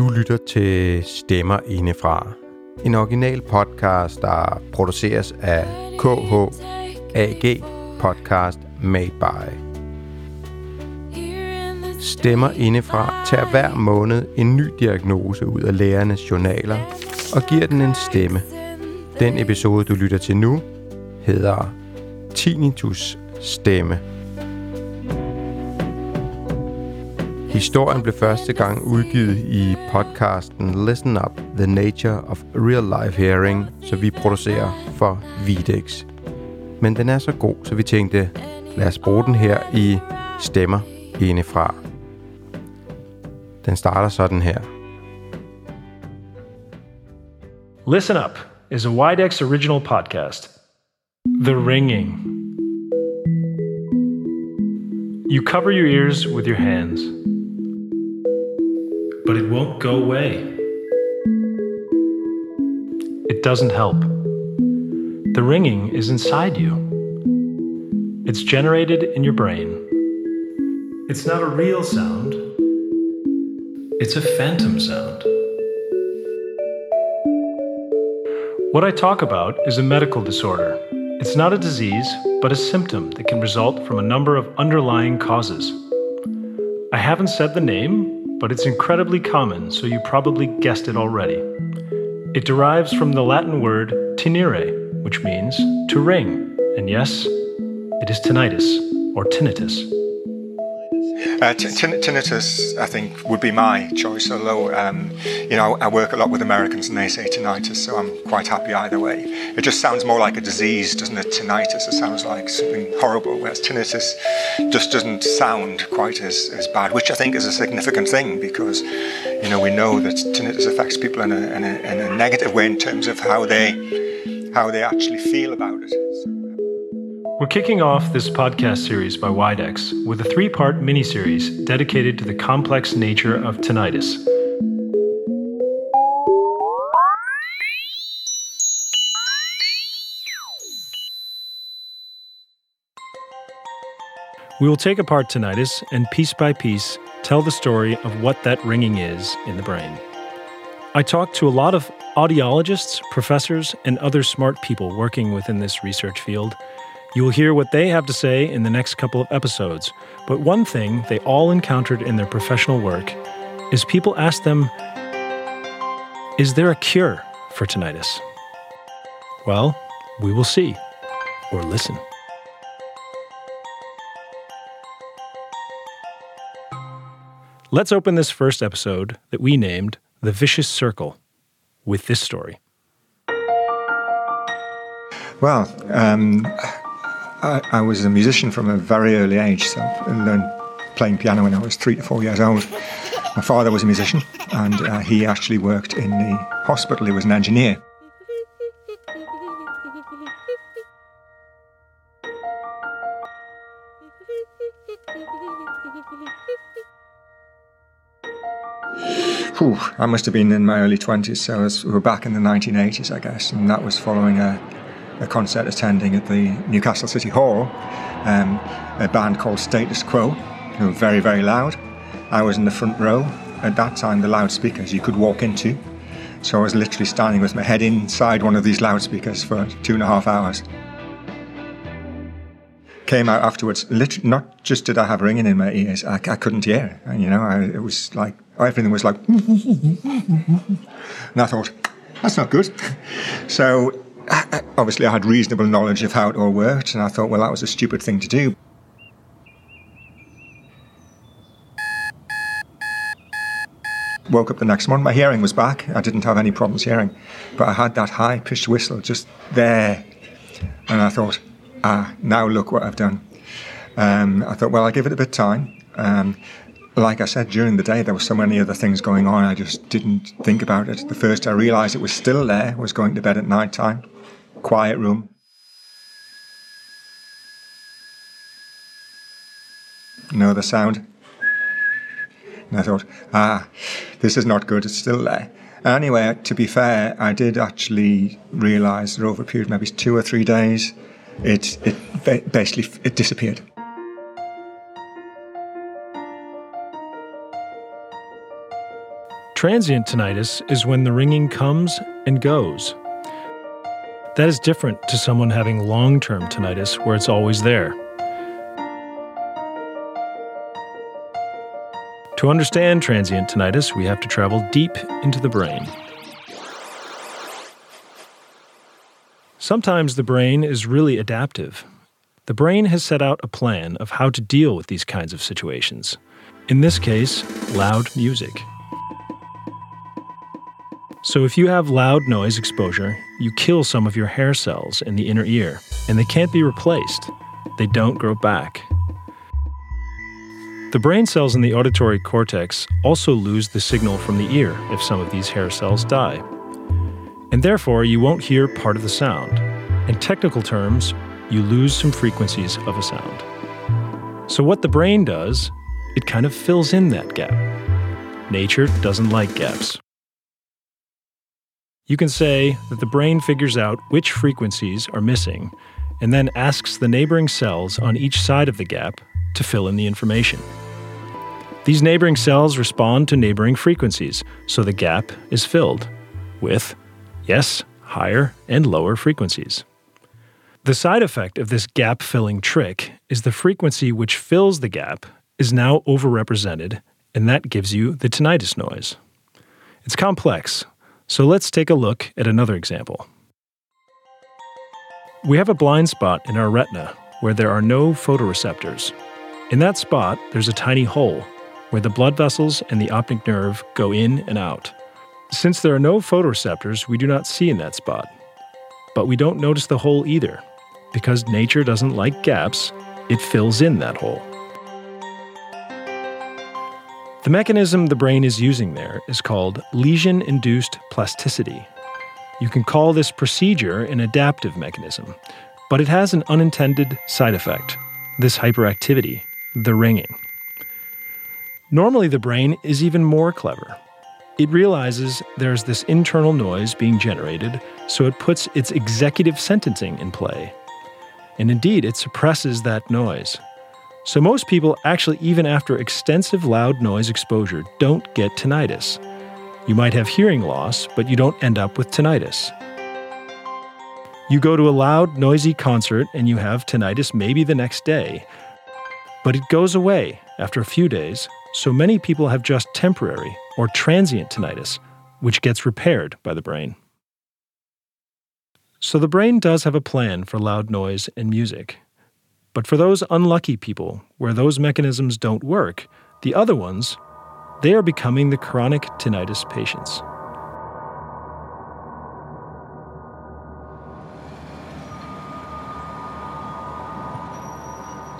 Du lytter til Stemmer Indefra. En original podcast, der produceres af KH AG Podcast Made by. Stemmer Indefra tager hver måned en ny diagnose ud af lærernes journaler og giver den en stemme. Den episode, du lytter til nu, hedder Tinnitus Stemme. Historien blev første gang udgivet i podcasten Listen Up, The Nature of Real Life Hearing, så vi producerer for Videx. Men den er så god, så vi tænkte, lad os bruge den her i Stemmer indefra. Den starter sådan her. Listen Up is a Widex original podcast. The Ringing. You cover your ears with your hands. But it won't go away. It doesn't help. The ringing is inside you. It's generated in your brain. It's not a real sound, it's a phantom sound. What I talk about is a medical disorder. It's not a disease, but a symptom that can result from a number of underlying causes. I haven't said the name but it's incredibly common, so you probably guessed it already. It derives from the Latin word tinnire, which means to ring, and yes, it is tinnitus or tinnitus. Uh, tinnitus, I think, would be my choice. Although, um, you know, I work a lot with Americans and they say tinnitus, so I'm quite happy either way. It just sounds more like a disease, doesn't it? Tinnitus, it sounds like something horrible, whereas tinnitus just doesn't sound quite as, as bad, which I think is a significant thing because, you know, we know that tinnitus affects people in a, in a, in a negative way in terms of how they how they actually feel about it. We're kicking off this podcast series by Widex with a three part mini-series dedicated to the complex nature of tinnitus. We will take apart tinnitus and piece by piece tell the story of what that ringing is in the brain. I talked to a lot of audiologists, professors, and other smart people working within this research field you will hear what they have to say in the next couple of episodes. But one thing they all encountered in their professional work is people ask them, Is there a cure for tinnitus? Well, we will see or listen. Let's open this first episode that we named The Vicious Circle with this story. Well, um, I, I, was a musician from a very early age, so I learned playing piano when I was three to four years old. My father was a musician, and uh, he actually worked in the hospital. He was an engineer. Whew, I must have been in my early 20s, so we were back in the 1980s, I guess, and that was following a, a concert attending at the Newcastle City Hall, um, a band called Status Quo, who were very, very loud. I was in the front row. At that time, the loudspeakers you could walk into. So I was literally standing with my head inside one of these loudspeakers for two and a half hours. Came out afterwards, literally, not just did I have ringing in my ears, I, I couldn't hear. You know, I, it was like, everything was like, and I thought, that's not good. So obviously I had reasonable knowledge of how it all worked, and I thought, well, that was a stupid thing to do. Woke up the next morning, my hearing was back. I didn't have any problems hearing, but I had that high pitched whistle just there. And I thought, ah, now look what I've done. Um, I thought, well, I'll give it a bit of time. Um, like I said, during the day, there were so many other things going on, I just didn't think about it. The first I realised it was still there was going to bed at night time quiet room. No other sound? And I thought, ah, this is not good, it's still there. Anyway, to be fair, I did actually realise that over a period maybe two or three days, it, it basically it disappeared. Transient tinnitus is when the ringing comes and goes. That is different to someone having long term tinnitus where it's always there. To understand transient tinnitus, we have to travel deep into the brain. Sometimes the brain is really adaptive. The brain has set out a plan of how to deal with these kinds of situations. In this case, loud music. So, if you have loud noise exposure, you kill some of your hair cells in the inner ear, and they can't be replaced. They don't grow back. The brain cells in the auditory cortex also lose the signal from the ear if some of these hair cells die. And therefore, you won't hear part of the sound. In technical terms, you lose some frequencies of a sound. So, what the brain does, it kind of fills in that gap. Nature doesn't like gaps. You can say that the brain figures out which frequencies are missing and then asks the neighboring cells on each side of the gap to fill in the information. These neighboring cells respond to neighboring frequencies, so the gap is filled with, yes, higher and lower frequencies. The side effect of this gap filling trick is the frequency which fills the gap is now overrepresented, and that gives you the tinnitus noise. It's complex, so let's take a look at another example. We have a blind spot in our retina where there are no photoreceptors. In that spot, there's a tiny hole where the blood vessels and the optic nerve go in and out. Since there are no photoreceptors, we do not see in that spot. But we don't notice the hole either, because nature doesn't like gaps, it fills in that hole. The mechanism the brain is using there is called lesion induced plasticity. You can call this procedure an adaptive mechanism, but it has an unintended side effect this hyperactivity, the ringing. Normally, the brain is even more clever. It realizes there's this internal noise being generated, so it puts its executive sentencing in play. And indeed, it suppresses that noise. So, most people, actually, even after extensive loud noise exposure, don't get tinnitus. You might have hearing loss, but you don't end up with tinnitus. You go to a loud, noisy concert and you have tinnitus maybe the next day, but it goes away after a few days, so many people have just temporary or transient tinnitus, which gets repaired by the brain. So the brain does have a plan for loud noise and music. But for those unlucky people where those mechanisms don't work, the other ones, they are becoming the chronic tinnitus patients.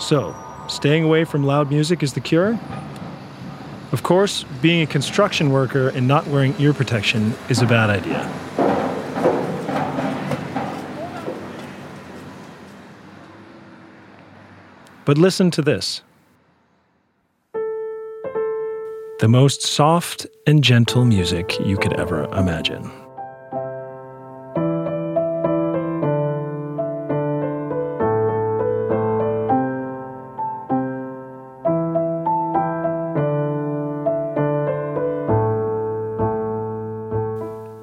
So, staying away from loud music is the cure? Of course, being a construction worker and not wearing ear protection is a bad idea. But listen to this the most soft and gentle music you could ever imagine.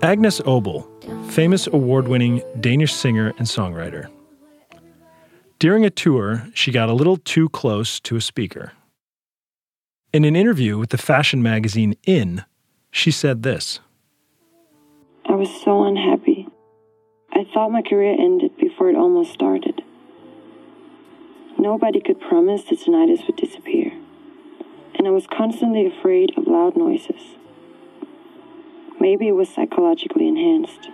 Agnes Obel, famous award winning Danish singer and songwriter. During a tour, she got a little too close to a speaker. In an interview with the fashion magazine In, she said this I was so unhappy. I thought my career ended before it almost started. Nobody could promise the tinnitus would disappear, and I was constantly afraid of loud noises. Maybe it was psychologically enhanced.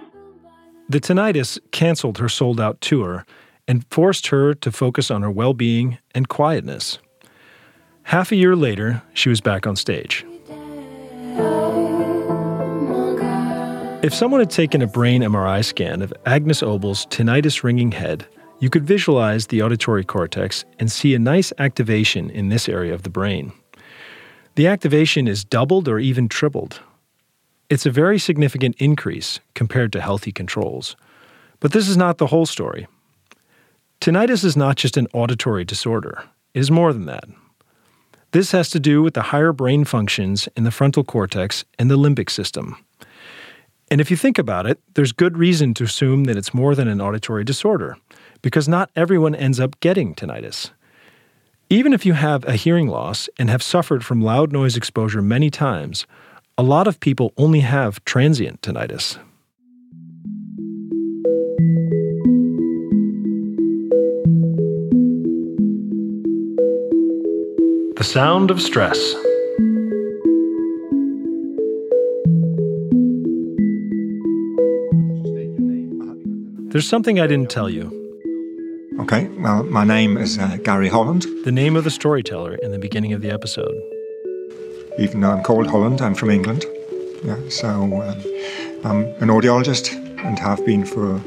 The tinnitus canceled her sold out tour and forced her to focus on her well being and quietness. Half a year later, she was back on stage. If someone had taken a brain MRI scan of Agnes Obel's tinnitus ringing head, you could visualize the auditory cortex and see a nice activation in this area of the brain. The activation is doubled or even tripled. It's a very significant increase compared to healthy controls. But this is not the whole story. Tinnitus is not just an auditory disorder, it is more than that. This has to do with the higher brain functions in the frontal cortex and the limbic system. And if you think about it, there's good reason to assume that it's more than an auditory disorder, because not everyone ends up getting tinnitus. Even if you have a hearing loss and have suffered from loud noise exposure many times, a lot of people only have transient tinnitus. The sound of stress. There's something I didn't tell you. Okay, well, my name is uh, Gary Holland. The name of the storyteller in the beginning of the episode. Even though I'm called Holland, I'm from England. Yeah, so um, I'm an audiologist and have been for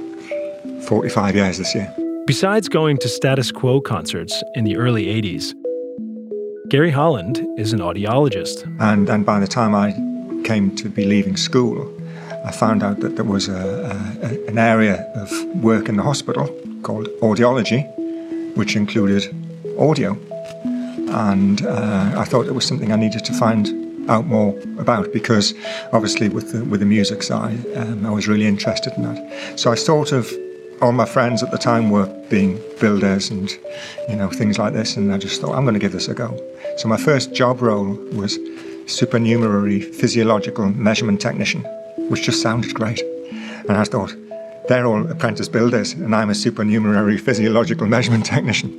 45 years this year. Besides going to status quo concerts in the early 80s, Gary Holland is an audiologist. And, and by the time I came to be leaving school, I found out that there was a, a, an area of work in the hospital called audiology, which included audio. And uh, I thought it was something I needed to find out more about because obviously with the, with the music side, um, I was really interested in that. So I sort of, all my friends at the time were being builders and, you know, things like this. And I just thought, I'm going to give this a go. So my first job role was supernumerary physiological measurement technician which just sounded great. And I thought, they're all apprentice builders, and I'm a supernumerary physiological measurement technician.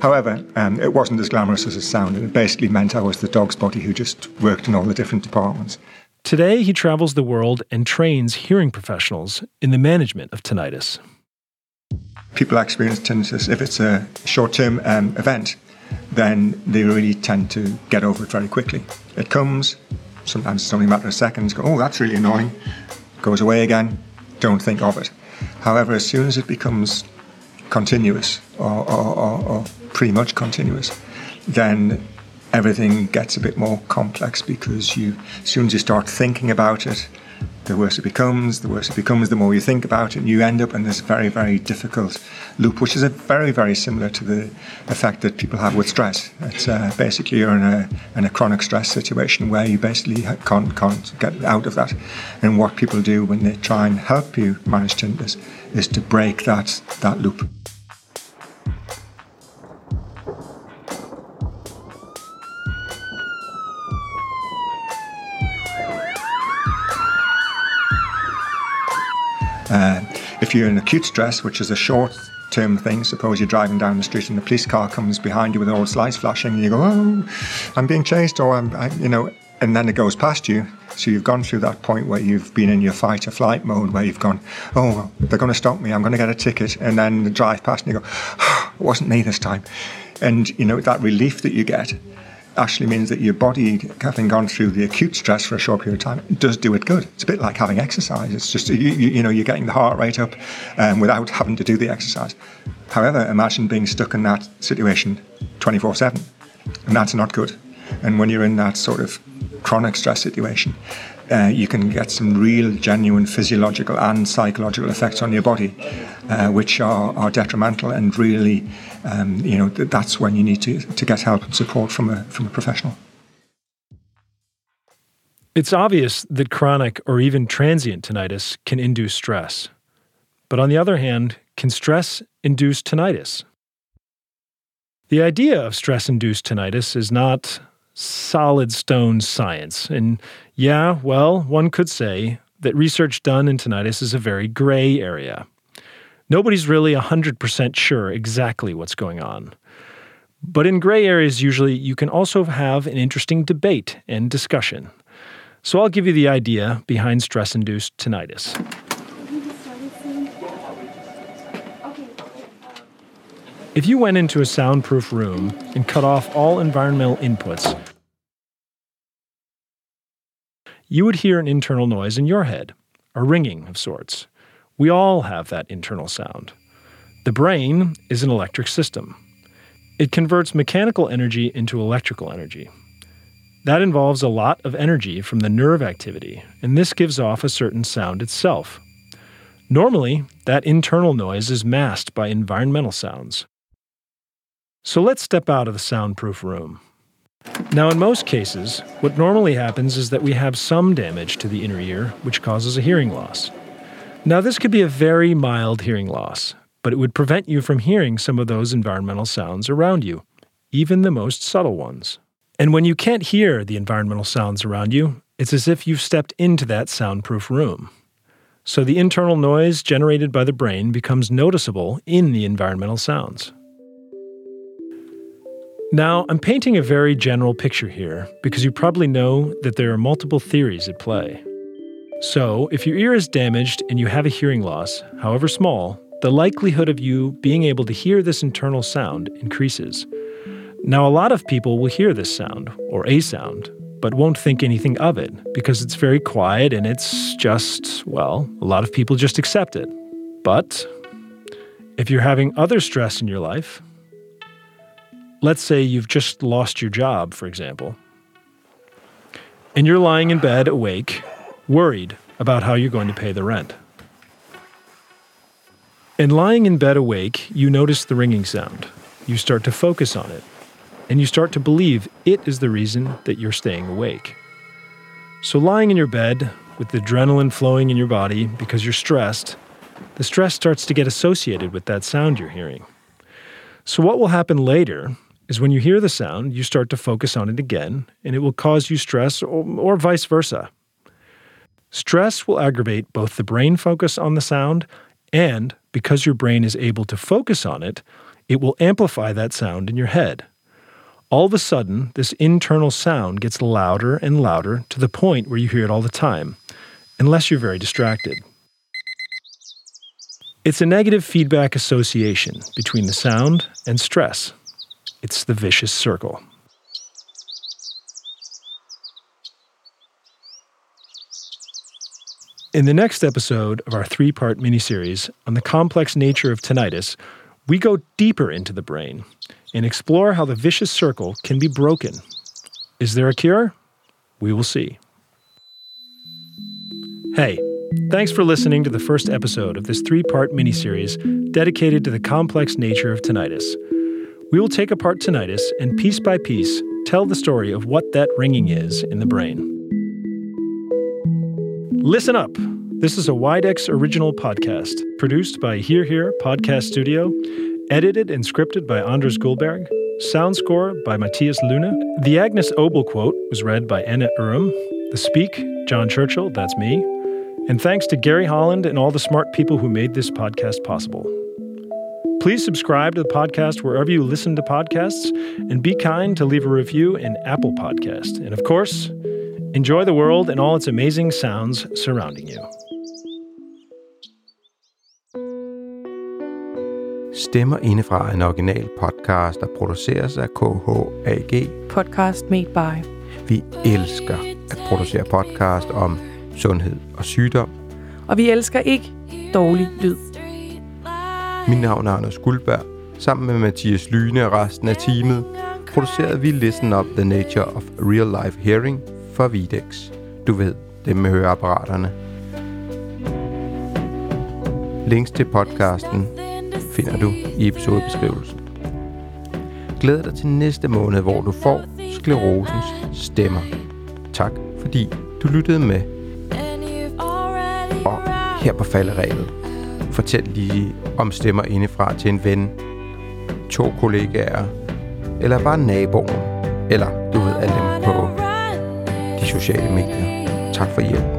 However, um, it wasn't as glamorous as it sounded. It basically meant I was the dog's body who just worked in all the different departments. Today, he travels the world and trains hearing professionals in the management of tinnitus. People experience tinnitus if it's a short term um, event, then they really tend to get over it very quickly. It comes, Sometimes it's only a matter of seconds. Go, oh, that's really annoying. Goes away again. Don't think of it. However, as soon as it becomes continuous or, or, or, or pretty much continuous, then everything gets a bit more complex because you, as soon as you start thinking about it, the worse it becomes, the worse it becomes, the more you think about it, and you end up in this very, very difficult loop, which is very, very similar to the effect that people have with stress. It's uh, basically you're in a, in a chronic stress situation where you basically can't, can't get out of that. And what people do when they try and help you manage tinnitus is to break that, that loop. If you're in acute stress, which is a short term thing, suppose you're driving down the street and the police car comes behind you with all its lights flashing, and you go, "Oh, I'm being chased," or I'm, I, you know, and then it goes past you. So you've gone through that point where you've been in your fight or flight mode, where you've gone, "Oh, they're going to stop me. I'm going to get a ticket," and then the drive past and you go, oh, "It wasn't me this time," and you know that relief that you get actually means that your body, having gone through the acute stress for a short period of time, does do it good. It's a bit like having exercise. It's just, you, you, know, you're getting the heart rate up um, without having to do the exercise. However, imagine being stuck in that situation 24 7, and that's not good. And when you're in that sort of chronic stress situation, uh, you can get some real, genuine physiological and psychological effects on your body, uh, which are, are detrimental and really, um, you know, th- that's when you need to, to get help and support from a, from a professional. It's obvious that chronic or even transient tinnitus can induce stress. But on the other hand, can stress induce tinnitus? The idea of stress induced tinnitus is not solid stone science. And yeah, well, one could say that research done in tinnitus is a very gray area. Nobody's really 100% sure exactly what's going on. But in gray areas, usually you can also have an interesting debate and discussion. So I'll give you the idea behind stress induced tinnitus. If you went into a soundproof room and cut off all environmental inputs, you would hear an internal noise in your head, a ringing of sorts. We all have that internal sound. The brain is an electric system. It converts mechanical energy into electrical energy. That involves a lot of energy from the nerve activity, and this gives off a certain sound itself. Normally, that internal noise is masked by environmental sounds. So let's step out of the soundproof room. Now, in most cases, what normally happens is that we have some damage to the inner ear, which causes a hearing loss. Now, this could be a very mild hearing loss, but it would prevent you from hearing some of those environmental sounds around you, even the most subtle ones. And when you can't hear the environmental sounds around you, it's as if you've stepped into that soundproof room. So the internal noise generated by the brain becomes noticeable in the environmental sounds. Now, I'm painting a very general picture here because you probably know that there are multiple theories at play. So, if your ear is damaged and you have a hearing loss, however small, the likelihood of you being able to hear this internal sound increases. Now, a lot of people will hear this sound, or a sound, but won't think anything of it because it's very quiet and it's just, well, a lot of people just accept it. But if you're having other stress in your life, let's say you've just lost your job, for example, and you're lying in bed awake, worried about how you're going to pay the rent. And lying in bed awake, you notice the ringing sound. You start to focus on it and you start to believe it is the reason that you're staying awake. So, lying in your bed with the adrenaline flowing in your body because you're stressed, the stress starts to get associated with that sound you're hearing. So, what will happen later is when you hear the sound, you start to focus on it again, and it will cause you stress or, or vice versa. Stress will aggravate both the brain focus on the sound, and because your brain is able to focus on it, it will amplify that sound in your head all of a sudden, this internal sound gets louder and louder to the point where you hear it all the time, unless you're very distracted. It's a negative feedback association between the sound and stress. It's the vicious circle. In the next episode of our three part miniseries on the complex nature of tinnitus, we go deeper into the brain and explore how the vicious circle can be broken. Is there a cure? We will see. Hey, thanks for listening to the first episode of this three part miniseries dedicated to the complex nature of tinnitus. We will take apart tinnitus and piece by piece tell the story of what that ringing is in the brain. Listen up! This is a Widex original podcast produced by Hear Here Podcast Studio Edited and scripted by Anders Guldberg, Sound score by Matthias Luna. The Agnes Obel quote was read by Anna Urum. The Speak, John Churchill, that's me. And thanks to Gary Holland and all the smart people who made this podcast possible. Please subscribe to the podcast wherever you listen to podcasts and be kind to leave a review in Apple Podcast. And of course, enjoy the world and all its amazing sounds surrounding you. Stemmer indefra en original podcast, der produceres af KHAG. Podcast made by. Vi elsker at producere podcast om sundhed og sygdom. Og vi elsker ikke dårlig lyd. Mit navn er Anders Guldberg. Sammen med Mathias Lyne og resten af teamet producerede vi Listen Up The Nature of Real Life Hearing for Videx. Du ved, dem med høreapparaterne. Links til podcasten finder du i episodebeskrivelsen. Glæd dig til næste måned, hvor du får sklerosens stemmer. Tak fordi du lyttede med. Og her på falderæbet, fortæl lige om stemmer indefra til en ven, to kollegaer, eller bare naboen, eller du ved alle dem på de sociale medier. Tak for hjælpen.